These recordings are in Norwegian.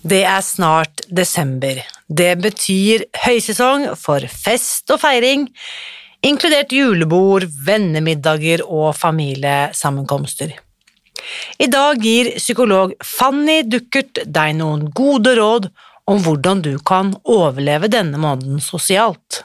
Det er snart desember. Det betyr høysesong for fest og feiring, inkludert julebord, vennemiddager og familiesammenkomster. I dag gir psykolog Fanny Duckert deg noen gode råd om hvordan du kan overleve denne måneden sosialt.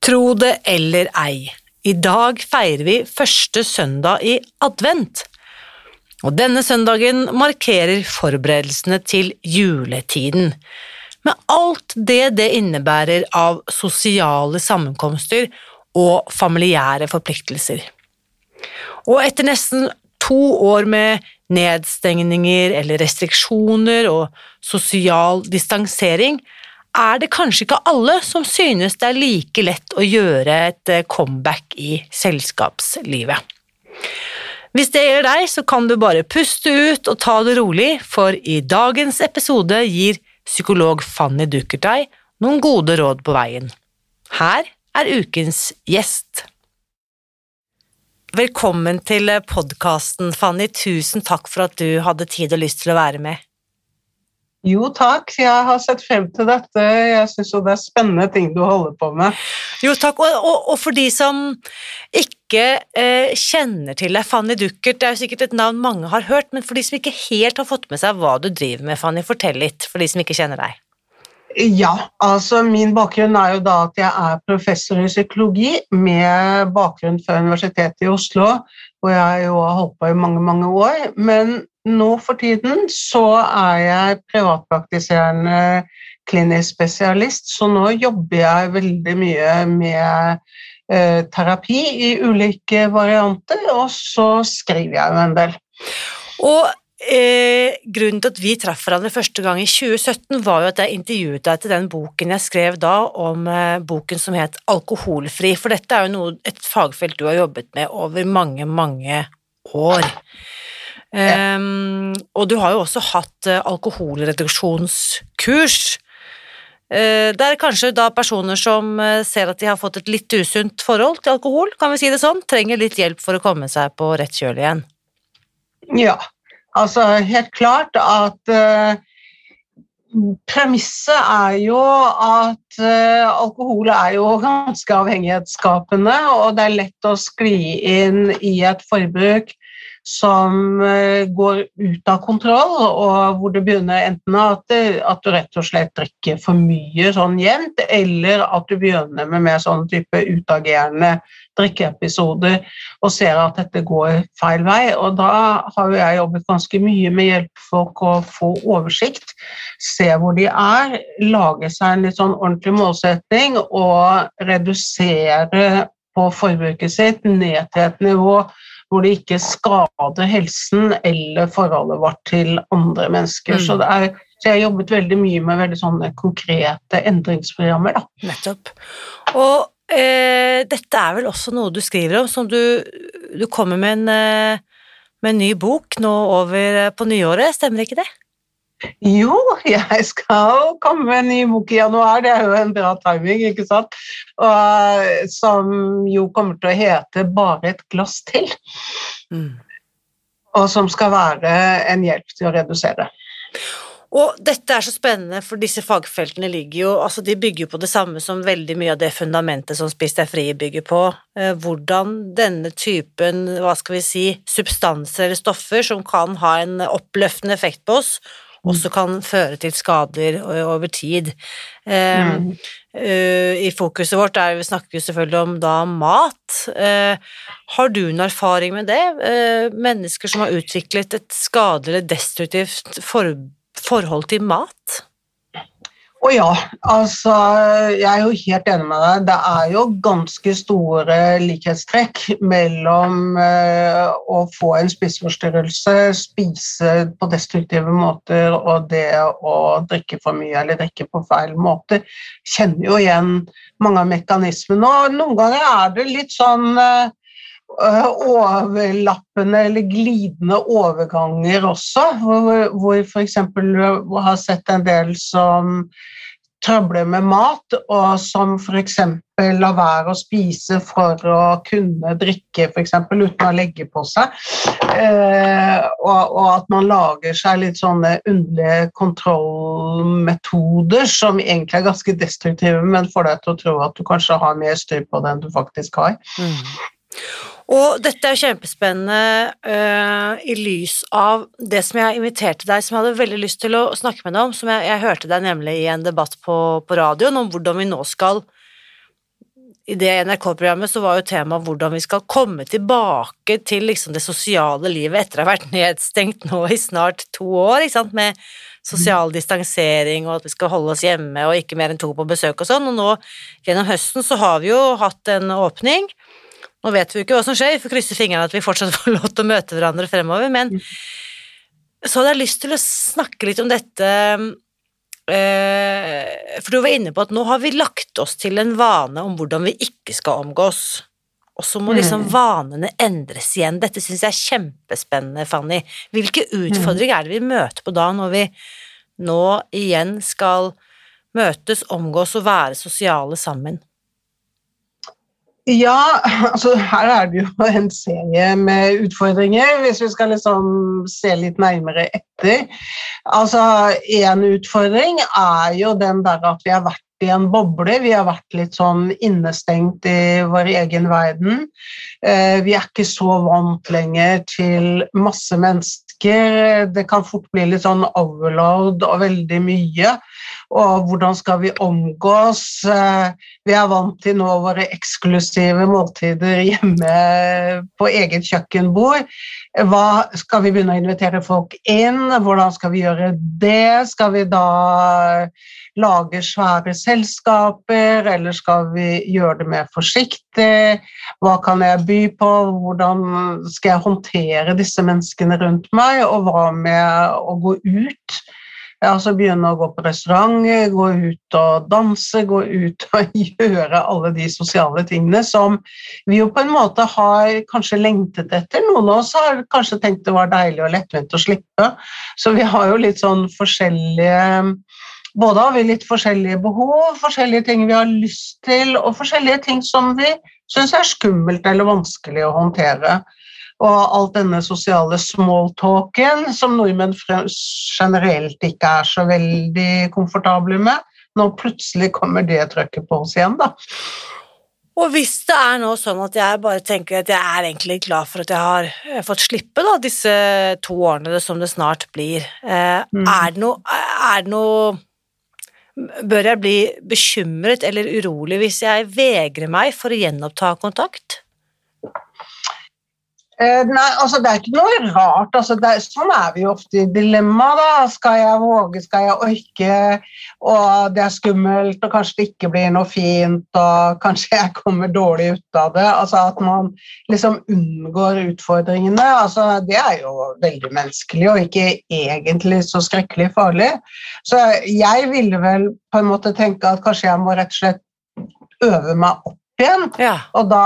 Tro det eller ei, i dag feirer vi første søndag i advent. Og denne søndagen markerer forberedelsene til juletiden, med alt det det innebærer av sosiale sammenkomster og familiære forpliktelser. Og etter nesten to år med nedstengninger eller restriksjoner og sosial distansering, er det kanskje ikke alle som synes det er like lett å gjøre et comeback i selskapslivet. Hvis det gjelder deg, så kan du bare puste ut og ta det rolig, for i dagens episode gir psykolog Fanny Duckert deg noen gode råd på veien. Her er ukens gjest. Velkommen til podkasten, Fanny. Tusen takk for at du hadde tid og lyst til å være med. Jo, takk. Jeg har sett frem til dette. Jeg syns jo det er spennende ting du holder på med. Jo, takk. Og, og, og for de som ikke eh, kjenner til deg, Fanny Duckert, det er jo sikkert et navn mange har hørt, men for de som ikke helt har fått med seg hva du driver med, Fanny, fortell litt for de som ikke kjenner deg. Ja, altså min bakgrunn er jo da at jeg er professor i psykologi med bakgrunn fra Universitetet i Oslo, hvor jeg jo har holdt på i mange, mange år. Men nå for tiden så er jeg privatpraktiserende klinisk spesialist, så nå jobber jeg veldig mye med eh, terapi i ulike varianter, og så skriver jeg jo en del. Og eh, grunnen til at vi traff hverandre første gang i 2017, var jo at jeg intervjuet deg til den boken jeg skrev da, om eh, boken som het Alkoholfri, for dette er jo noe, et fagfelt du har jobbet med over mange, mange år. Ja. Um, og du har jo også hatt uh, alkoholreduksjonskurs. Uh, det er kanskje da personer som uh, ser at de har fått et litt usunt forhold til alkohol, kan vi si det sånn, trenger litt hjelp for å komme seg på rett kjøl igjen. Ja, altså helt klart at Premisset er jo at alkohol er jo ganske avhengighetsskapende, og det er lett å skli inn i et forbruk som eh, går ut av kontroll, og hvor det begynner enten at, at, du rett og slett drikker for mye sånn jevnt, eller at du begynner med mer sånn type utagerende drikkeepisoder og ser at dette går feil vei. Og da har jeg jobbet ganske mye med hjelpefolk å få oversikt, se hvor de er, lage seg en litt sånn ordentlig målsetting og redusere på forbruket sitt ned til et nivå hvor det ikke skader helsen eller forholdet vårt til andre mennesker. Mm. Så, er, så, jeg har jobbet veldig mye med veldig sånne konkrete endringsprogrammer. Da. Nettopp. Og eh, dette er vel også noe du skriver om, som du, du kommer med en, eh, med en ny bok nå over eh, på nyåret, stemmer ikke det? Jo, jeg skal komme med en ny bok i januar, det er jo en bra timing, ikke sant? Og, som jo kommer til å hete 'Bare et glass til'. Mm. Og som skal være en hjelp til å redusere. Og dette er så spennende, for disse fagfeltene ligger jo Altså, de bygger jo på det samme som veldig mye av det fundamentet som Spis deg fri bygger på. Eh, hvordan denne typen, hva skal vi si, substanser eller stoffer som kan ha en oppløftende effekt på oss, også kan føre til skader over tid. Mm. Uh, I fokuset vårt er, vi snakker vi selvfølgelig om da mat. Uh, har du en erfaring med det? Mennesker som har utviklet et skadelig eller destruktivt for, forhold til mat? Å ja, altså jeg er jo helt enig med deg. Det er jo ganske store likhetstrekk mellom eh, å få en spiseforstyrrelse, spise på destruktive måter og det å drikke for mye eller drikke på feil måte. Kjenner jo igjen mange av mekanismene. Og noen ganger er det litt sånn uh, overlappende eller glidende overganger også, hvor, vi f.eks. har sett en del som trøbler med mat, og som f.eks. lar være å spise for å kunne drikke for eksempel, uten å legge på seg. Eh, og, og, at man lager seg litt sånne underlige kontrollmetoder som egentlig er ganske destruktive, men får deg til å tro at du kanskje har mer styr på det enn du faktisk har. Mm. Og dette er kjempespennende uh, i lys av det som jeg inviterte deg, som jeg hadde veldig lyst til å snakke med deg om, som jeg, jeg hørte deg nemlig i en debatt på, på radioen, om hvordan vi nå skal i det NRK-programmet så var jo temaet hvordan vi skal komme tilbake til liksom det sosiale livet etter å ha vært nedstengt nå i snart to år, med sosial distansering og at vi skal holde oss hjemme og ikke mer enn to på besøk og sånn, og nå gjennom høsten så har vi jo hatt en åpning, nå vet vi jo ikke hva som skjer, vi får krysse fingrene at vi fortsatt får lov til å møte hverandre fremover, men så hadde jeg lyst til å snakke litt om dette eh, For du var inne på at nå har vi lagt oss til en vane om hvordan vi ikke skal omgås. Og så må liksom mm. vanene endres igjen. Dette syns jeg er kjempespennende, Fanny. Hvilke utfordringer er det vi møter på da, når vi nå igjen skal møtes, omgås og være sosiale sammen? Ja, altså her er det jo en serie med utfordringer, hvis vi skal liksom se litt nærmere etter. Altså, En utfordring er jo den der at vi har vært i en boble. Vi har vært litt sånn innestengt i vår egen verden. Eh, vi er ikke så vant lenger til masse mennesker. Det kan fort bli litt sånn overload og veldig mye og hvordan skal vi omgås? Vi er vant til nå våre eksklusive måltider hjemme på eget kjøkkenbord. Hva Skal vi begynne å invitere folk inn? Hvordan skal vi gjøre det? Skal vi da lage svære selskaper, eller skal vi gjøre det mer forsiktig? Hva kan jeg by på? Hvordan skal jeg håndtere disse menneskene rundt meg? Og hva med å gå ut? Altså begynne å gå på restaurant, gå ut og danse, gå ut og gjøre alle de sosiale tingene som vi jo på en måte har kanskje lengtet etter. Noen av oss har kanskje tenkt det var deilig og lettvint å slippe, så vi har jo litt sånn forskjellige både har vi litt forskjellige behov, forskjellige ting vi har lyst til, og forskjellige ting som vi syns er skummelt eller vanskelig å håndtere. Og alt denne sosiale smalltalken som nordmenn generelt ikke er så veldig komfortable med. Nå plutselig kommer det trøkket på oss igjen, da. Og hvis det er nå sånn at jeg bare tenker at jeg er egentlig glad for at jeg har fått slippe da, disse to årene som det snart blir, eh, mm. er det noe, er det noe Bør jeg bli bekymret eller urolig hvis jeg vegrer meg for å gjenoppta kontakt? Eh, nei, altså Det er ikke noe rart. Altså, er, sånn er vi jo ofte i dilemma. da. Skal jeg våge, skal jeg orke? Og det er skummelt, og kanskje det ikke blir noe fint, og kanskje jeg kommer dårlig ut av det. Altså At man liksom unngår utfordringene. altså Det er jo veldig menneskelig, og ikke egentlig så skrekkelig farlig. Så jeg ville vel på en måte tenke at kanskje jeg må rett og slett øve meg opp igjen. Ja. Og da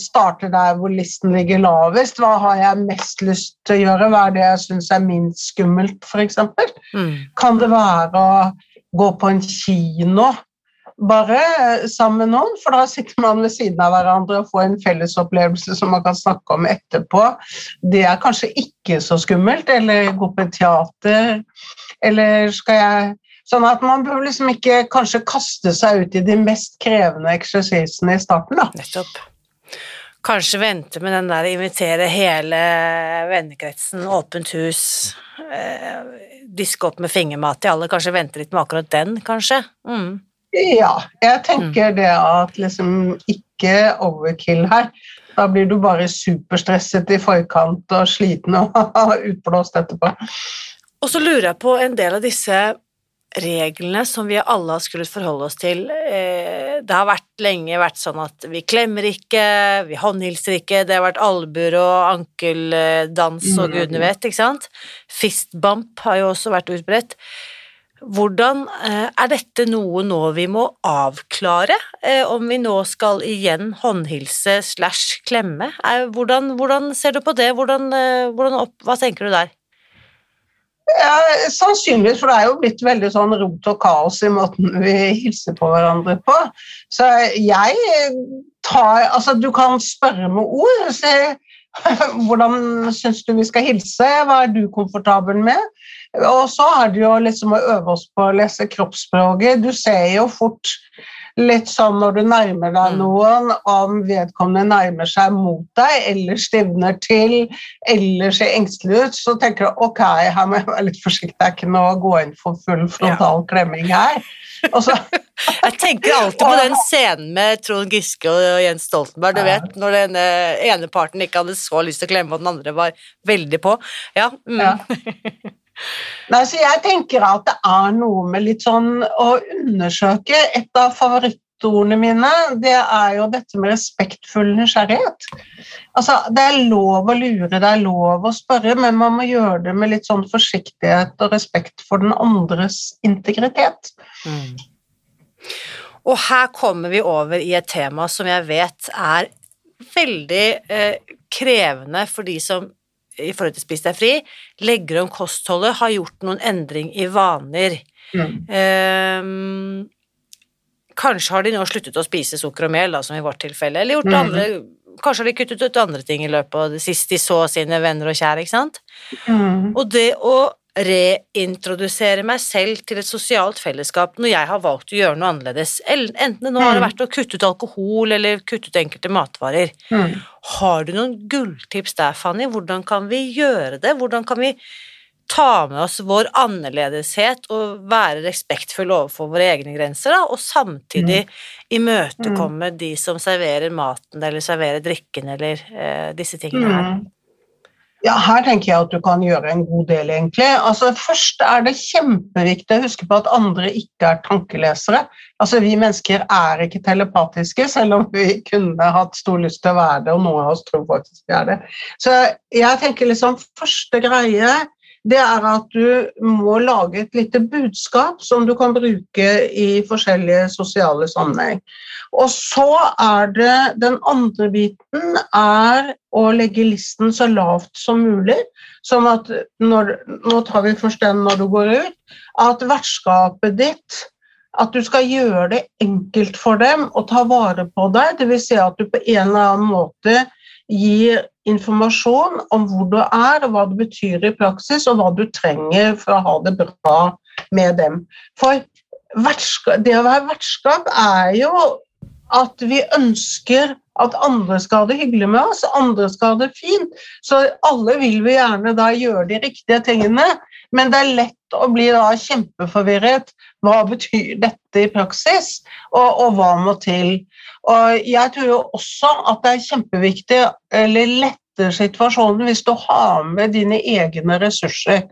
starter der hvor listen ligger lavest. Hva har jeg mest lyst til å gjøre? Hva er det jeg syns er minst skummelt, f.eks.? Mm. Kan det være å gå på en kino bare sammen med noen, for da sitter man ved siden av hverandre og får en fellesopplevelse som man kan snakke om etterpå. Det er kanskje ikke så skummelt. Eller gå på teater, eller skal jeg Sånn at man bør liksom ikke kanskje kaste seg ut i de mest krevende eksersisene i starten, da. Nettopp. Kanskje vente med den der invitere hele vennekretsen, åpent hus, eh, diske opp med fingermat til alle, kanskje vente litt med akkurat den, kanskje? Mm. Ja, jeg tenker mm. det at liksom ikke overkill her. Da blir du bare superstresset i forkant og sliten og utblåst etterpå. Og så lurer jeg på en del av disse reglene som vi alle har skullet forholde oss til. Eh, det har vært lenge vært sånn at vi klemmer ikke, vi håndhilser ikke, det har vært albuer og ankeldans og mm. gudene vet, ikke sant. Fistbump har jo også vært utbredt. Hvordan eh, Er dette noe nå vi må avklare, eh, om vi nå skal igjen håndhilse slash klemme? Hvordan, hvordan, ser du på det, hvordan, hvordan opp, hva tenker du der? Ja, sannsynligvis, for det er jo blitt veldig sånn rot og kaos i måten vi hilser på hverandre på. Så jeg tar Altså, du kan spørre med ord. Se, hvordan syns du vi skal hilse? Hva er du komfortabel med? Og så er det jo liksom å øve oss på å lese kroppsspråket. Du ser jo fort litt sånn når du nærmer deg mm. noen, om vedkommende nærmer seg mot deg eller stivner til eller ser engstelig ut, så tenker du ok, her må jeg være litt forsiktig, det er ikke noe å gå inn for full frontal klemming her. Så, jeg tenker alltid på den scenen med Trond Giske og Jens Stoltenberg. Du vet, når den ene parten ikke hadde så lyst til å klemme, og den andre var veldig på. Ja. Mm. ja. Nei, så jeg tenker at det er noe med litt sånn å undersøke Et av favorittordene mine det er jo dette med respektfull nysgjerrighet. Altså, Det er lov å lure, det er lov å spørre, men man må gjøre det med litt sånn forsiktighet og respekt for den andres integritet. Mm. Og her kommer vi over i et tema som jeg vet er veldig eh, krevende for de som i forhold til Spis deg fri, legger om kostholdet, har gjort noen endring i vaner. Mm. Um, kanskje har de nå sluttet å spise sukker og mel, da, som i vårt tilfelle, eller gjort mm. andre Kanskje har de kuttet ut andre ting i løpet av det siste de så sine venner og kjære, ikke sant? Mm. Og det å reintrodusere meg selv til et sosialt fellesskap når jeg har valgt å gjøre noe annerledes. Enten det nå har det mm. vært å kutte ut alkohol eller kutte ut enkelte matvarer. Mm. Har du noen gulltips der, Fanny? Hvordan kan vi gjøre det? Hvordan kan vi ta med oss vår annerledeshet og være respektfulle overfor våre egne grenser, da, og samtidig mm. imøtekomme mm. de som serverer maten eller serverer drikken eller eh, disse tingene her? Mm. Ja, Her tenker jeg at du kan gjøre en god del, egentlig. Altså, Først er det kjempeviktig å huske på at andre ikke er tankelesere. Altså, Vi mennesker er ikke telepatiske, selv om vi kunne hatt stor lyst til å være det, og noen av oss tror faktisk vi er det. Så jeg tenker liksom første greie det er at du må lage et lite budskap som du kan bruke i forskjellige sosiale sammenheng. Og så er det den andre biten er å legge listen så lavt som mulig. Sånn at når, Nå tar vi først den når du går ut. At vertskapet ditt at du skal gjøre det enkelt for dem å ta vare på deg. Dvs. Si at du på en eller annen måte gir informasjon om hvor du er, og hva det betyr i praksis, og hva du trenger for å ha det bra med dem. For det å være vertskap er jo at vi ønsker at andre skal ha det hyggelig med oss, andre skal ha det fint. Så alle vil vi gjerne da gjøre de riktige tingene, men det er lett å bli da kjempeforvirret. Hva betyr dette i praksis, og, og hva må til? Og jeg tror jo også at det er kjempeviktig, eller letter situasjonen, hvis du har med dine egne ressurser.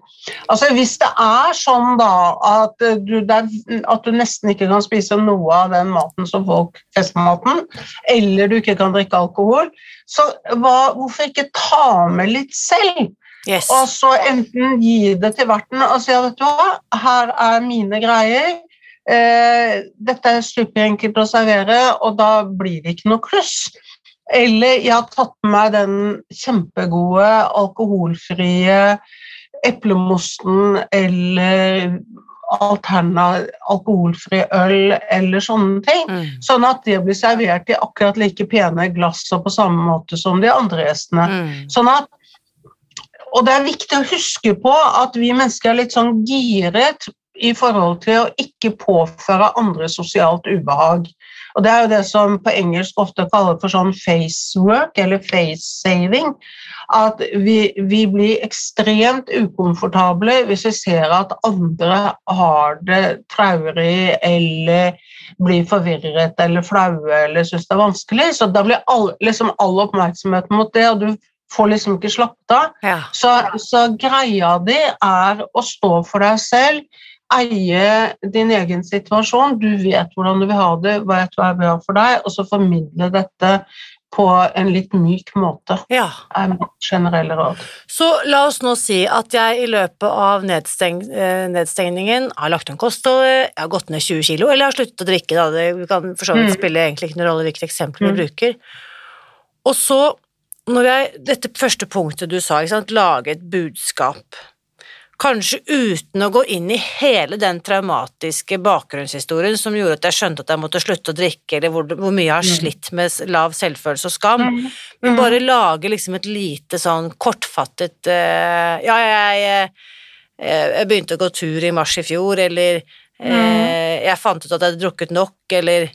Altså Hvis det er sånn da at du, at du nesten ikke kan spise noe av den maten som folk festmaten, eller du ikke kan drikke alkohol, så hva, hvorfor ikke ta med litt selv? Yes. Og så enten gi det til verten og si at her er mine greier. Eh, dette er superenkelt å servere, og da blir det ikke noe kluss. Eller jeg har tatt med meg den kjempegode alkoholfrie eplemosten eller alterna alkoholfri øl eller sånne ting. Mm. Sånn at det blir servert i akkurat like pene glass og på samme måte som de andre gjestene. Mm. Sånn at, og det er viktig å huske på at vi mennesker er litt sånn giret i forhold til å ikke påføre andre sosialt ubehag. Og Det er jo det som på engelsk ofte kalles for sånn face work, eller face saving. At vi, vi blir ekstremt ukomfortable hvis vi ser at andre har det traurig eller blir forvirret eller flaue eller syns det er vanskelig. Så da blir all, liksom all oppmerksomhet mot det, og du får liksom ikke slappet av. Ja. Så, så greia di er å stå for deg selv, eie din egen situasjon. Du vet hvordan du vil ha det, vet hva er bra for deg, og så formidle dette på en litt myk måte. ja. er mitt generelle råd. Så la oss nå si at jeg i løpet av nedsteng eh, nedstengningen har lagt om kostholdet, jeg har gått ned 20 kilo, eller har sluttet å drikke, da. Det kan for så vidt Mm. spille egentlig ikke noen rolle hvilket eksempel vi Mm. bruker. Og så, når jeg, dette første punktet du sa, sant, lage et budskap, kanskje uten å gå inn i hele den traumatiske bakgrunnshistorien som gjorde at jeg skjønte at jeg måtte slutte å drikke, eller hvor, hvor mye jeg har Mm. slitt med lav selvfølelse og skam, men bare lage liksom et lite sånn kortfattet uh, Ja, jeg, eh, jeg begynte å gå tur i mars i fjor, eller eh, jeg fant ut at jeg hadde drukket nok, eller eh,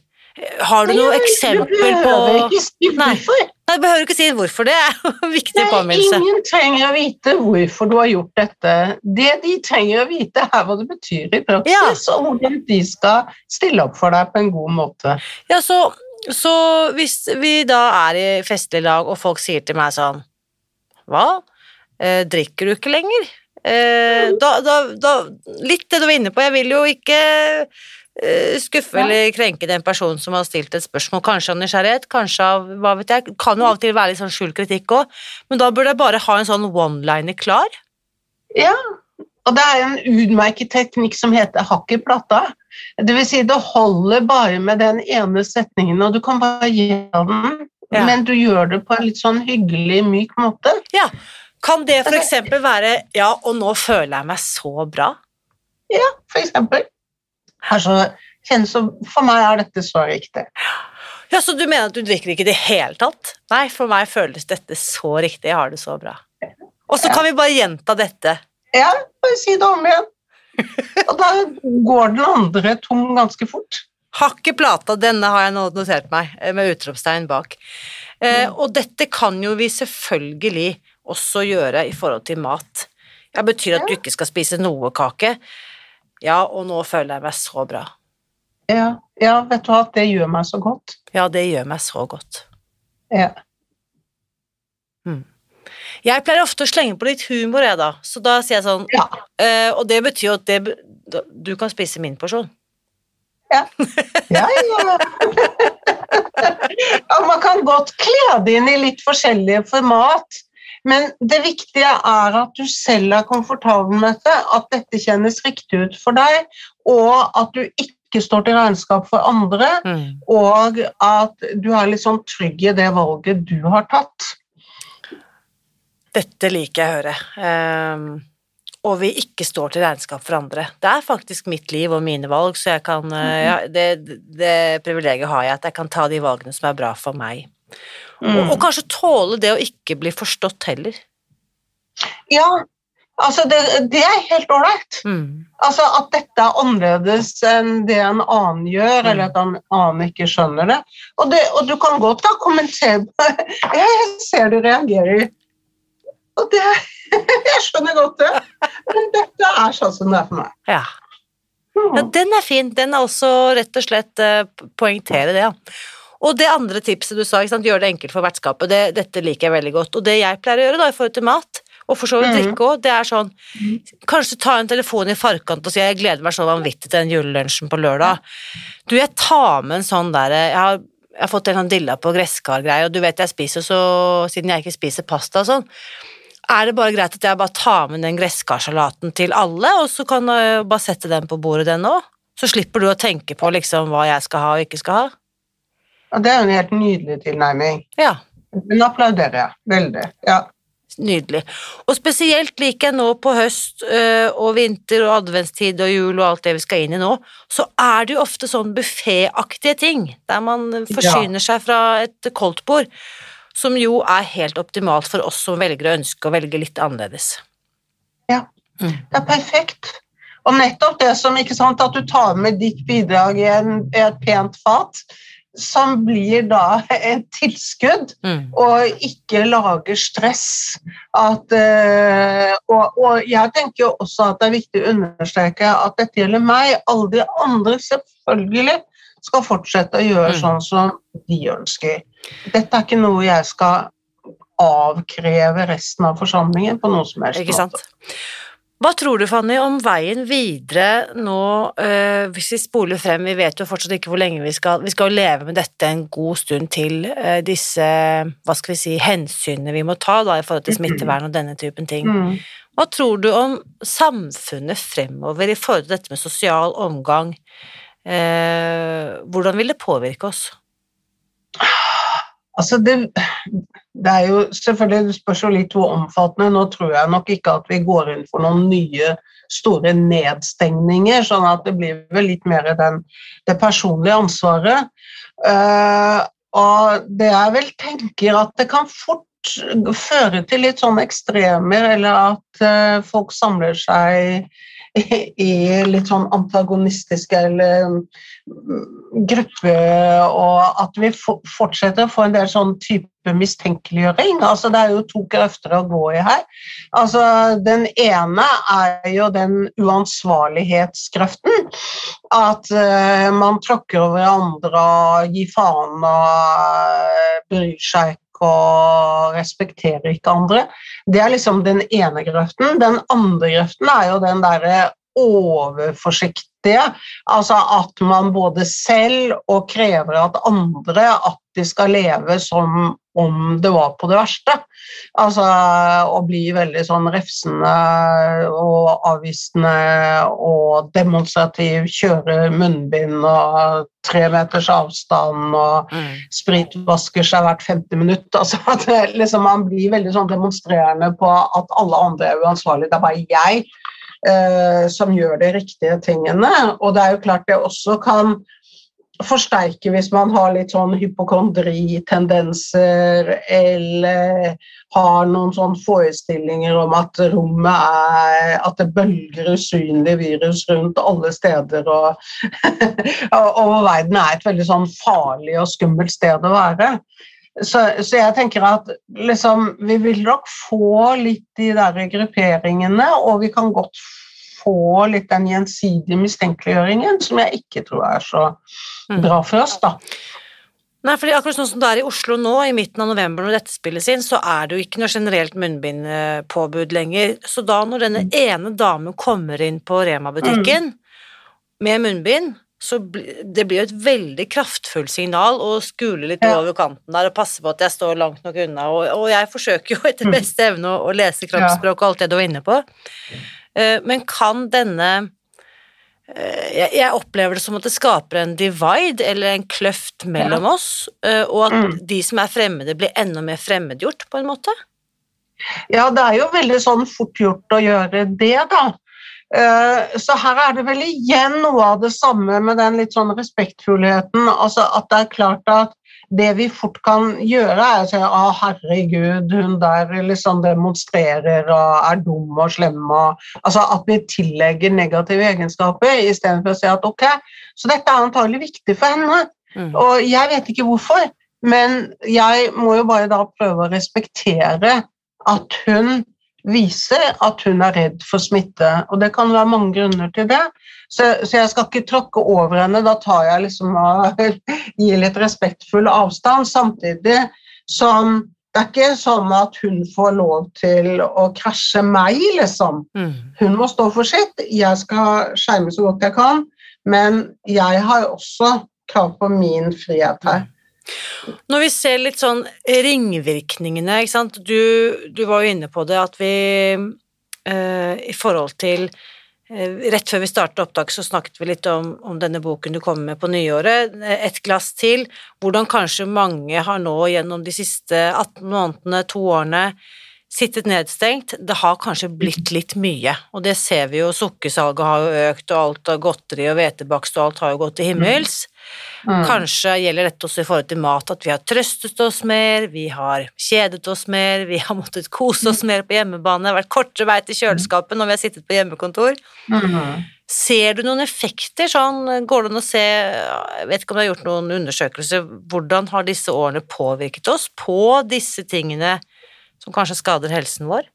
Har du noe eksempel på si Nei. Nei, jeg behøver ikke si hvorfor, det er en viktig påminnelse. ingen trenger å vite hvorfor du har gjort dette. Det de trenger å vite, er hva det betyr i praksis, og hvordan de skal stille opp for deg på en god måte. Ja, så, så hvis vi da er i festlig lag, og folk sier til meg sånn Hva? Eh, drikker du ikke lenger? Eh, da, da, da Litt det du var inne på, jeg vil jo ikke skuffe Ja. eller krenke den personen som har stilt et spørsmål, kanskje av nysgjerrighet, kanskje av hva vet jeg, kan jo av og til være litt sånn skjult kritikk òg, men da burde jeg bare ha en sånn one-liner klar. Ja, og det er en utmerket teknikk som heter hakk i plata. Det vil si, det holder bare med den ene setningen, og du kan bare gjøre den, Ja. men du gjør det på en litt sånn hyggelig, myk måte. Ja, kan det eksempel være Ja, og nå føler jeg meg så bra. For eksempel. Kjennes som, for meg er dette så riktig. Ja, Så du mener at du drikker ikke i det hele tatt? Nei, for meg føles dette så riktig, jeg har det så bra. Og så kan vi bare gjenta dette. Ja, bare si det om igjen. Og da går den andre tom ganske fort. Hakk i plata, denne har jeg nå notert meg, eh, med utropstegn bak. Eh, og dette kan jo vi selvfølgelig også gjøre i forhold til mat. Det betyr at du ikke skal spise noe kake. Ja, og nå føler jeg meg så bra. Ja, ja, vet du hva, det gjør meg så godt. Ja, det gjør meg så godt. Ja. Jeg pleier ofte å slenge på litt humor, jeg, da. Så da sier jeg sånn Ja. eh, Og det betyr jo at det, du kan spise min porsjon. Ja, ja. ja man kan godt kle det inn i litt forskjellige format, men det viktige er at du selv er komfortabel med dette, at dette kjennes riktig ut for deg, og at du ikke står til regnskap for andre, Mm. og at du er litt sånn trygg i det valget du har tatt. Dette liker jeg å høre. Um, og vi ikke står til regnskap for andre. Det er faktisk mitt liv og mine valg, så jeg kan mm. ja, det, det privilegiet har jeg, at jeg kan ta de valgene som er bra for meg. Og, og kanskje tåle det å ikke bli forstått heller. Ja, altså det, det er helt ålreit. Mm. Altså At dette er annerledes enn det en annen gjør, Mm. eller at en annen ikke skjønner det. Og, det, og du kan godt da kommentere på Jeg ser du reagerer. Og det Jeg skjønner godt det. Men dette er sånn som det er for meg. Ja. ja, den er fin. Den er også rett og slett eh, poengtere det, ja. Og det andre tipset du sa, gjør det enkelt for vertskapet, det, dette liker jeg veldig godt. Og det jeg pleier å gjøre da i forhold til mat, og for så vidt Mhm. drikke òg, det er sånn Kanskje ta en telefon i forkant og si jeg gleder meg så vanvittig til den julelunsjen på lørdag. Du, jeg tar med en sånn derre jeg, har- jeg har fått en sånn dilla på gresskargreie, og du vet jeg spiser så Siden jeg ikke spiser pasta og sånn, er det bare greit at jeg bare tar med den gresskarssalaten til alle, og så kan jeg bare sette den på bordet, den òg? Så slipper du å tenke på liksom hva jeg skal ha og ikke skal ha? Og det er jo en helt nydelig tilnærming. Ja. Den applauderer jeg veldig. Ja. Nydelig. Og spesielt liker jeg nå på høst øh, og vinter og adventstid og jul og alt det vi skal inn i nå, så er det jo ofte sånn buffetaktige ting, der man forsyner seg fra et koldtbord, som jo er helt optimalt for oss som velger å ønske å velge litt annerledes. Ja, Mm. det er perfekt. Og nettopp det som, ikke sant, at du tar med ditt bidrag i, en, i et pent fat, som blir da et tilskudd, Mm. og ikke lager stress. At, eh, og, og jeg tenker også at det er viktig å understreke at dette gjelder meg. Alle de andre selvfølgelig skal fortsette å gjøre Mm. sånn som de ønsker. Dette er ikke noe jeg skal avkreve resten av forsamlingen på noe som helst sant? Hva tror du, Fanny, om veien videre nå, øh, hvis vi spoler frem, vi vet jo fortsatt ikke hvor lenge vi skal, vi skal jo leve med dette en god stund til, øh, disse, hva skal vi si, hensynene vi må ta da i forhold til smittevern og denne typen ting. Mm. Hva tror du om samfunnet fremover i forhold til dette med sosial omgang? Øh, hvordan vil det påvirke oss? Altså det, det er jo selvfølgelig Det spørs jo litt hvor omfattende. Nå tror jeg nok ikke at vi går inn for noen nye store nedstengninger, sånn at det blir vel litt mer den, det personlige ansvaret. Uh, og det jeg vel tenker at det kan fort føre til litt sånne ekstremer, eller at uh, folk samler seg i, litt sånn antagonistiske eller gruppe, og at vi fortsetter å få en del sånn type mistenkeliggjøring. Altså, det er jo to krefter å gå i her. Altså, den ene er jo den uansvarlighetskreften. At uh, man tråkker over andre og gir faen og eh, bryr seg ikke og respekterer ikke andre. Det er liksom den ene grøften. Den andre grøften er jo den derre overforsiktige. Altså at man både selv og krever at andre at de skal leve som om det var på det verste. Altså å bli veldig sånn refsende og avvisende og demonstrativ, kjøre munnbind og tre meters avstand og Mm. spritvasker seg hvert femte minutt. Altså at liksom, man blir veldig sånn demonstrerende på at alle andre er uansvarlige. Det er bare jeg som gjør de riktige tingene. Og det er jo klart det også kan forsterke hvis man har litt sånn hypokondritendenser eller har noen sånne forestillinger om at rommet er At det bølger usynlig virus rundt alle steder, og, og verden er et veldig sånn farlig og skummelt sted å være. Så, så jeg tenker at liksom, vi vil nok få litt de der grupperingene, og vi kan godt få litt den gjensidige mistenkeliggjøringen, som jeg ikke tror er så Mm. bra for oss, da. Nei, fordi akkurat sånn som det er i Oslo nå, i midten av november når dette spilles inn, så er det jo ikke noe generelt munnbindpåbud lenger. Så da når denne ene damen kommer inn på Rema-butikken med munnbind, så det blir jo et veldig kraftfullt signal å skule litt Ja. over kanten der og passe på at jeg står langt nok unna, og, og jeg forsøker jo etter Mm. beste evne å, å lese kroppsspråk og alt det du var inne på. Uh, Men kan denne uh, jeg, jeg opplever det som at det skaper en divide, eller en kløft mellom oss, uh, og at Mm. de som er fremmede, blir enda mer fremmedgjort, på en måte. Ja, det er jo veldig sånn fort gjort å gjøre det, da. Eh, Så her er det vel igjen noe av det samme med den litt sånn respektfullheten. Altså at det er klart at det vi fort kan gjøre, er å si å herregud, hun der liksom demonstrerer og er dum og slem og Altså at vi tillegger negative egenskaper istedenfor å si at ok, så dette er antagelig viktig for henne. Mm. Og jeg vet ikke hvorfor, men jeg må jo bare da prøve å respektere at hun viser at hun er redd for smitte. Og det kan være mange grunner til det. Så, så jeg skal ikke tråkke over henne. Da tar jeg liksom og gir litt respektfull avstand, samtidig som det er ikke sånn at hun får lov til å krasje meg, liksom. Mm. Hun må stå for sitt. Jeg skal skjerme så godt jeg kan, men jeg har også krav på min frihet her. Når vi ser litt sånn ringvirkningene, ikke sant, du, du var jo inne på det, at vi eh, i forhold til eh, Rett før vi startet opptak, så snakket vi litt om, om denne boken du kommer med på nyåret, eh, Et glass til, hvordan kanskje mange har nå gjennom de siste 18 månedene, to årene, sittet nedstengt. Det har kanskje blitt litt mye, og det ser vi jo. Sukkersalget har jo økt, og alt av godteri og hvetebakst og alt har jo gått til himmels. Mm. Kanskje gjelder dette også i forhold til mat, at vi har trøstet oss mer, vi har kjedet oss mer, vi har måttet kose oss mer på hjemmebane, det har vært kortere vei til kjøleskapet når vi har sittet på hjemmekontor. Mm. Ser du noen effekter sånn, går det an å se, jeg vet ikke om du har gjort noen undersøkelser, hvordan har disse årene påvirket oss på disse tingene som kanskje skader helsen vår?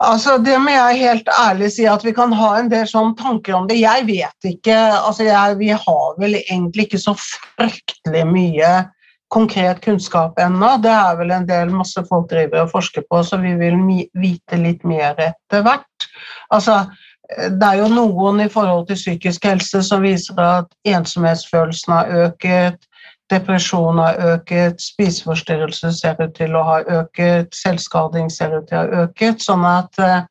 Altså, Det må jeg helt ærlig si at vi kan ha en del sånne tanker om det. Jeg vet ikke. altså jeg, Vi har vel egentlig ikke så fryktelig mye konkret kunnskap ennå. Det er vel en del masse folk driver og forsker på, så vi vil vite litt mer etter hvert. Altså, det er jo noen i forhold til psykisk helse som viser at ensomhetsfølelsen har øket, Depresjon har øket, spiseforstyrrelser ser ut til å ha øket, selvskading ser ut til å ha øket. Sånn at eh,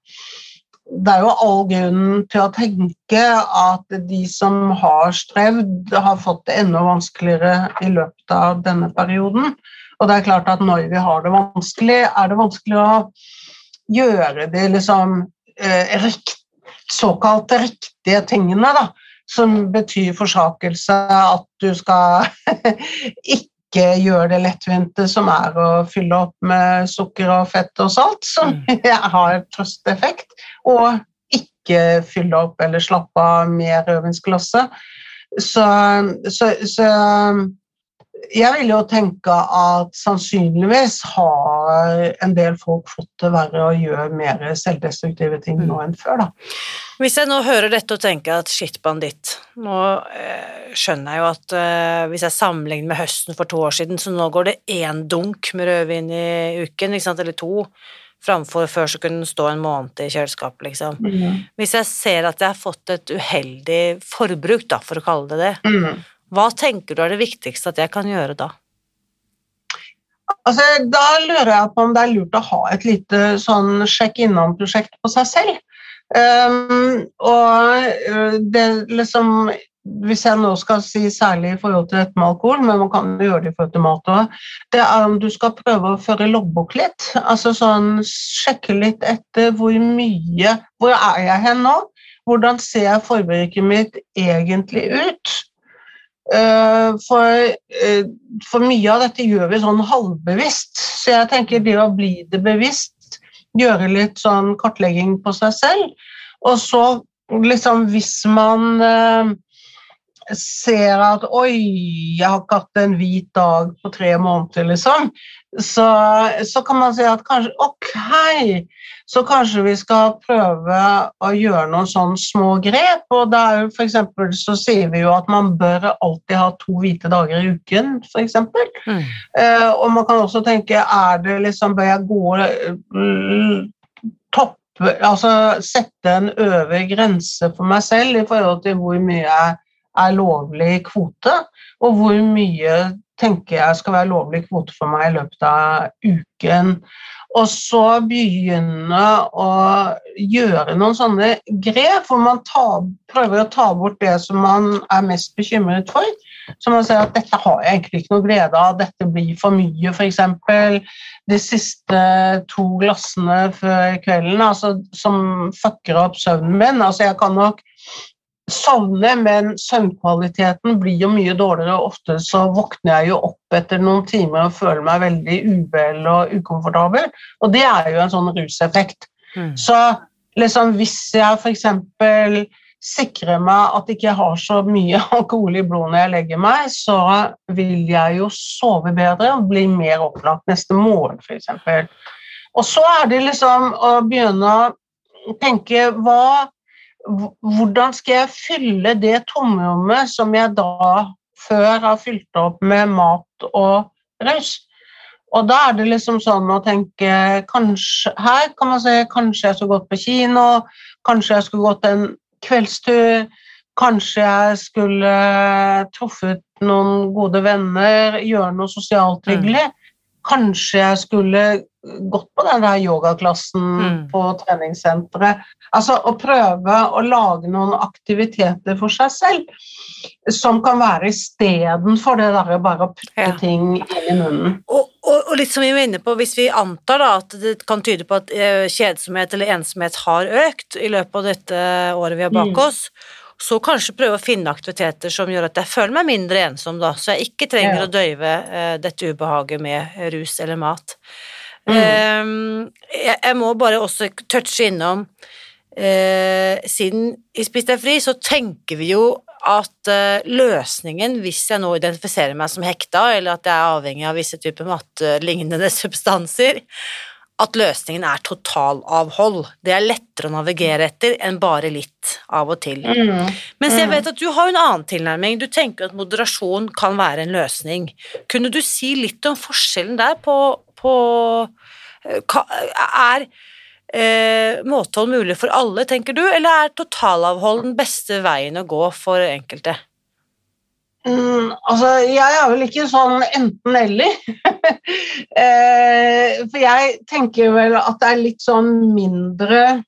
det er jo all grunn til å tenke at de som har strevd, har fått det enda vanskeligere i løpet av denne perioden. Og det er klart at når vi har det vanskelig, er det vanskelig å gjøre de liksom, eh, rikt, såkalt riktige tingene. da som betyr forsakelse, at du skal ikke gjøre det lettvinte som er å fylle opp med sukker og fett og salt, som mm. har trøsteffekt, og ikke fylle opp eller slappe av med rødvinsglasset. Så, så, så jeg vil jo tenke at sannsynligvis har en del folk fått det verre og gjør mer selvdestruktive ting nå enn før. da. Hvis jeg nå hører dette og tenker at shit, banditt, nå eh, skjønner jeg jo at eh, hvis jeg sammenligner med høsten for to år siden, så nå går det én dunk med rødvin i uken, eller to, framfor før så kunne den stå en måned i kjøleskapet, liksom. Mm. Hvis jeg ser at jeg har fått et uheldig forbruk, da, for å kalle det det, mm hva tenker du er det viktigste at jeg kan gjøre da? Altså, da lurer jeg på om det er lurt å ha et lite sånn sjekk innom-prosjekt på seg selv. Um, og øh, det liksom Hvis jeg nå skal si særlig i forhold til dette med alkohol, men man kan gjøre det i forhold til mat òg, det er om du skal prøve å føre loggbok litt. Altså sånn sjekke litt etter hvor mye Hvor er jeg hen nå? Hvordan ser forbruket mitt egentlig ut? Eh, for, eh, for, mye av dette gjør vi sånn halvbevisst. Så jeg tenker det å bli det bevisst, gjøre litt sånn kartlegging på seg selv, og så liksom hvis man eh, ser at oi, jeg har ikke hatt en hvit dag på tre måneder, liksom, så, så kan man si at kanskje ok, så kanskje vi skal prøve å gjøre noen sånne små grep. og det er jo for eksempel, så sier vi jo at man bør alltid ha to hvite dager i uken, f.eks. Mm. Uh, og man kan også tenke er det liksom, Bør jeg gå uh, topp Altså sette en øvre grense for meg selv i forhold til hvor mye jeg er lovlig kvote, og hvor mye tenker jeg skal være lovlig kvote for meg i løpet av uken. Og så begynne å gjøre noen sånne grep hvor man tar, prøver å ta bort det som man er mest bekymret for. Så man sier at dette har jeg egentlig ikke noe glede av, dette blir for mye, f.eks. De siste to glassene før kvelden altså, som fucker opp søvnen min. Altså, jeg kan nok sovne, men søvnkvaliteten blir jo mye dårligere. Ofte så våkner jeg jo opp etter noen timer og føler meg veldig uvel og ukomfortabel. Og det er jo en sånn ruseffekt. Mm. Så liksom hvis jeg f.eks. sikrer meg at jeg ikke har så mye alkohol i blodet når jeg legger meg, så vil jeg jo sove bedre og bli mer opplagt neste morgen, f.eks. Og så er det liksom å begynne å tenke hva hvordan skal jeg fylle det tomrommet som jeg da før har fylt opp med mat og raus? Og da er det liksom sånn å tenke kanskje, Her kan man si kanskje jeg skulle gått på kino, kanskje jeg skulle gått en kveldstur, kanskje jeg skulle truffet noen gode venner, gjøre noe sosialt mm. hyggelig. Kanskje jeg skulle gått på den der yogaklassen mm. på treningssenteret. Altså å prøve å lage noen aktiviteter for seg selv som kan være istedenfor det derre bare å putte ja. ting inn i munnen. Og, og, og litt som vi var inne på, hvis vi antar da at det kan tyde på at eh, kjedsomhet eller ensomhet har økt i løpet av dette året vi har bak Mm. oss, så kanskje prøve å finne aktiviteter som gjør at jeg føler meg mindre ensom, da, så jeg ikke trenger Ja. å døyve eh, dette ubehaget med rus eller mat. Mm. Jeg, må bare også touche innom eh, Siden i Spis deg fri, så tenker vi jo at eh, løsningen, hvis jeg nå identifiserer meg som hekta, eller at jeg er avhengig av visse typer mattelignende substanser, at løsningen er totalavhold. Det er lettere å navigere etter enn bare litt av og til. Mm. Mens jeg Mm. vet at du har en annen tilnærming. Du tenker at moderasjon kan være en løsning. Kunne du si litt om forskjellen der på, på Er eh, måtehold mulig for alle, tenker du, eller er totalavhold den beste veien å gå for enkelte? Mm, altså, jeg er vel ikke sånn enten-eller. eh, for jeg tenker vel at det er litt sånn mindre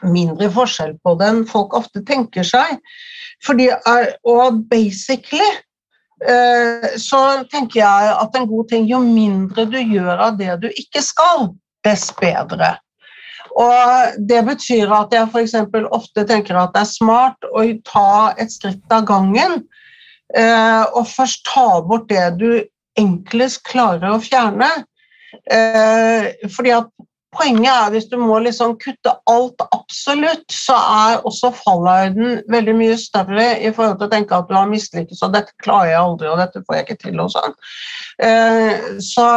mindre forskjell på det enn folk ofte tenker seg. Fordi, er- og basically eh, så tenker jeg at en god ting Jo mindre du gjør av det du ikke skal, dess bedre. Og Det betyr at jeg f.eks. ofte tenker at det er smart å ta et skritt av gangen. Eh, og først ta bort det du enklest klarer å fjerne. Eh, fordi at Poenget er hvis du må liksom kutte alt absolutt, så er også fallhøyden veldig mye større i forhold til å tenke at du har mislykkes og dette klarer jeg aldri og dette får jeg ikke til og sånn. Eh, så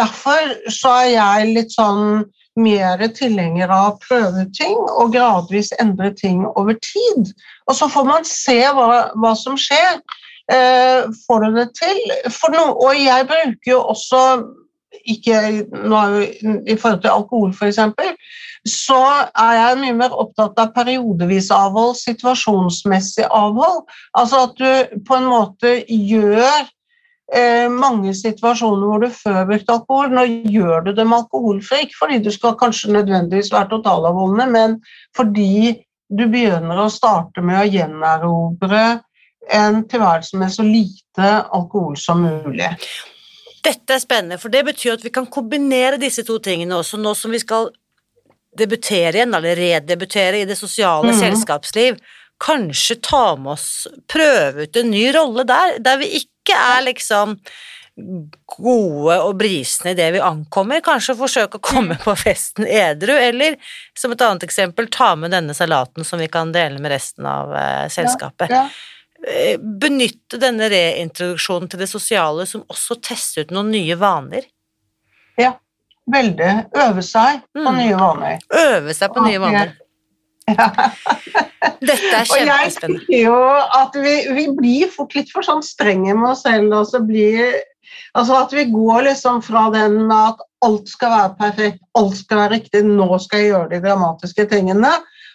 derfor så er jeg litt sånn mer tilhenger av å prøve ting og gradvis endre ting over tid. Og så får man se hva, hva som skjer. Eh, får du det til? Noe, og jeg bruker jo også ikke nå er jo, I forhold til alkohol, f.eks., så er jeg mye mer opptatt av periodevis avhold, situasjonsmessig avhold. Altså at du på en måte gjør eh, mange situasjoner hvor du før brukte alkohol. Nå gjør du dem alkoholfri, ikke fordi du skal kanskje nødvendigvis være totalavholdende, men fordi du begynner å starte med å gjenerobre en tilværelse med så lite alkohol som mulig. Dette er spennende, for det betyr at vi kan kombinere disse to tingene også, nå som vi skal debutere igjen, eller redebutere i det sosiale Mhm. selskapsliv. Kanskje ta med oss, prøve ut en ny rolle der, der vi ikke er liksom gode og brisende i det vi ankommer. Kanskje forsøke å komme på festen edru, eller som et annet eksempel, ta med denne salaten som vi kan dele med resten av eh, selskapet. Ja. Eh, benytte denne reintroduksjonen til det sosiale som også teste ut noen nye vaner. Ja, Veldig. Øve seg på Mm. nye vaner. Øve seg på nye vaner. vaner. Dette er Og jeg kjempespennende. tenker jo at vi, vi blir fort litt for sånn strenge med oss selv. Og så blir, altså at vi går liksom fra den at alt skal være perfekt, alt skal være riktig, nå skal jeg gjøre de dramatiske tingene.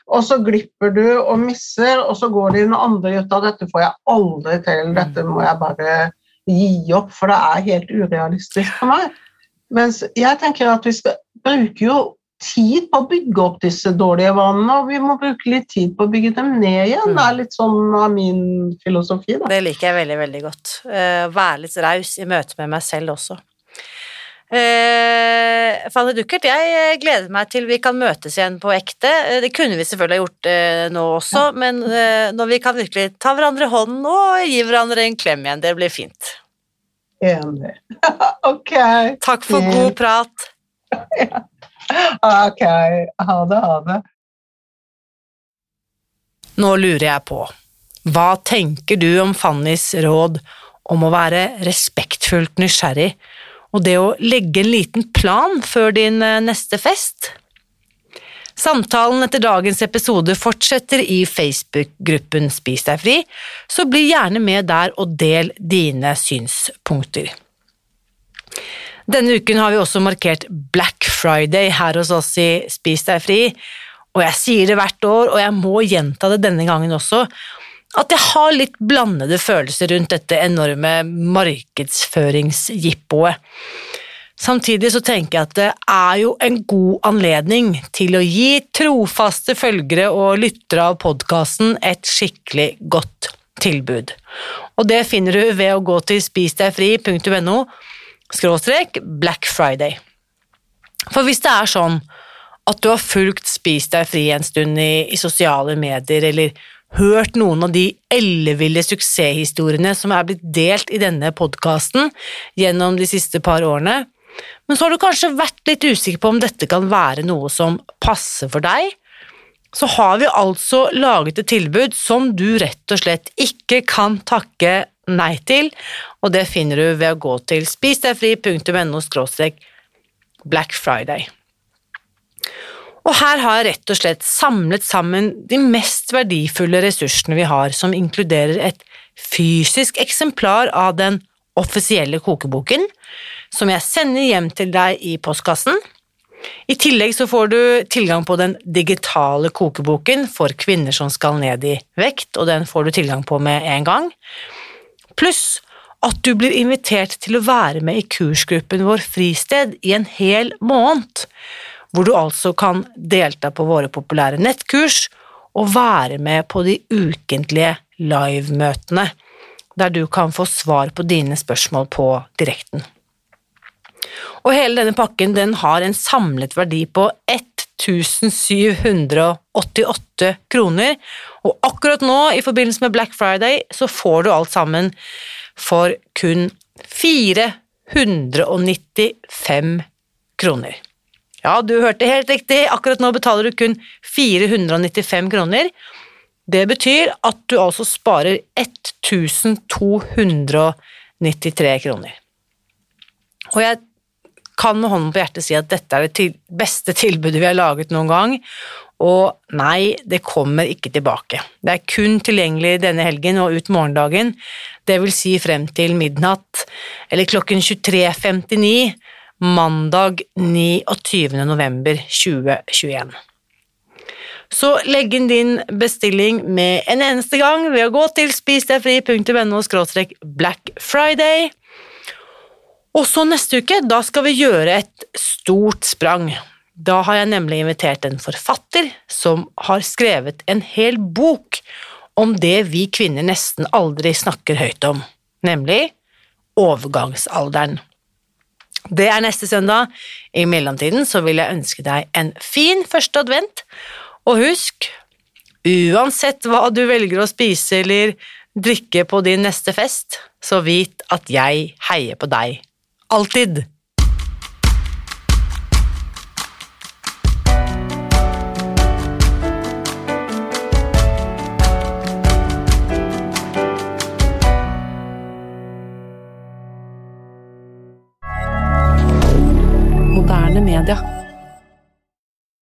Og så glipper du og misser, og så går det inn andre ut av dette får jeg aldri til, dette må jeg bare gi opp, for det er helt urealistisk for meg. Mens jeg tenker at vi skal bruke jo tid på å bygge opp disse dårlige vanene, og vi må bruke litt tid på å bygge dem ned igjen. Det er litt sånn av min filosofi, da. Det liker jeg veldig, veldig godt. Eh, være litt raus i møte med meg selv også. Eh, Fanny Duckert, jeg eh, gleder meg til vi kan møtes igjen på ekte. Eh, Det kunne vi selvfølgelig ha gjort eh, nå også, men eh, når vi kan virkelig ta hverandre i hånden og gi hverandre en klem igjen, det blir fint. Enig. ok. Takk for yeah. god prat. Ok. Ha det, ha det. Nå lurer jeg på, hva tenker du om Fannys råd om å være respektfullt nysgjerrig, og det å legge en liten plan før din eh, neste fest? Samtalen etter dagens episode fortsetter i Facebook-gruppen Spis deg fri, så bli gjerne med der og del dine synspunkter. Denne uken har vi også markert Black Friday her hos oss i Spis deg fri, og jeg sier det hvert år, og jeg må gjenta det denne gangen også, at jeg har litt blandede følelser rundt dette enorme markedsføringsjippoet. Samtidig så tenker jeg at det er jo en god anledning til å gi trofaste følgere og lyttere av podkasten et skikkelig godt tilbud. Og det finner du ved å gå til spisdegfri.no skråstrek Black. For hvis det er sånn at du har fulgt Spis deg fri en stund i, i sosiale medier, eller hørt noen av de elleville suksesshistoriene som er blitt delt i denne podkasten gjennom de siste par årene, men så har du kanskje vært litt usikker på om dette kan være noe som passer for deg, så har vi altså laget et tilbud som du rett og slett ikke kan takke nei til, og det finner du ved å gå til spisdegfri.no Black Friday. Og her har jeg rett og slett samlet sammen de mest verdifulle ressursene vi har, som inkluderer et fysisk eksemplar av den offisielle kokeboken, som jeg sender hjem til deg i postkassen. I tillegg så får du tilgang på den digitale kokeboken for kvinner som skal ned i vekt, og den får du tilgang på med en gang. Pluss at du blir invitert til å være med i kursgruppen vår Fristed i en hel måned, hvor du altså kan delta på våre populære nettkurs og være med på de ukentlige livemøtene, der du kan få svar på dine spørsmål på direkten. Og hele denne pakken den har en samlet verdi på 1788 kroner, og akkurat nå, i forbindelse med Black Friday, så får du alt sammen for kun 495 kroner. Ja, du hørte helt riktig, akkurat nå betaler du kun 495 kroner. Det betyr at du altså sparer 1293 kroner. Og jeg kan med hånden på hjertet si at dette er det beste tilbudet vi har laget noen gang, og nei, det kommer ikke tilbake. Det er kun tilgjengelig denne helgen og ut morgendagen, det vil si frem til midnatt, eller klokken 23.59 mandag 29. november 2021. Så legg inn din bestilling med en eneste gang ved å gå til spisdegfri.no black friday. Og så neste uke, da skal vi gjøre et stort sprang. Da har jeg nemlig invitert en forfatter som har skrevet en hel bok om det vi kvinner nesten aldri snakker høyt om, nemlig overgangsalderen. Det er neste søndag. I mellomtiden så vil jeg ønske deg en fin første advent, og husk, uansett hva du velger å spise eller drikke på din neste fest, så vit at jeg heier på deg. Alltid!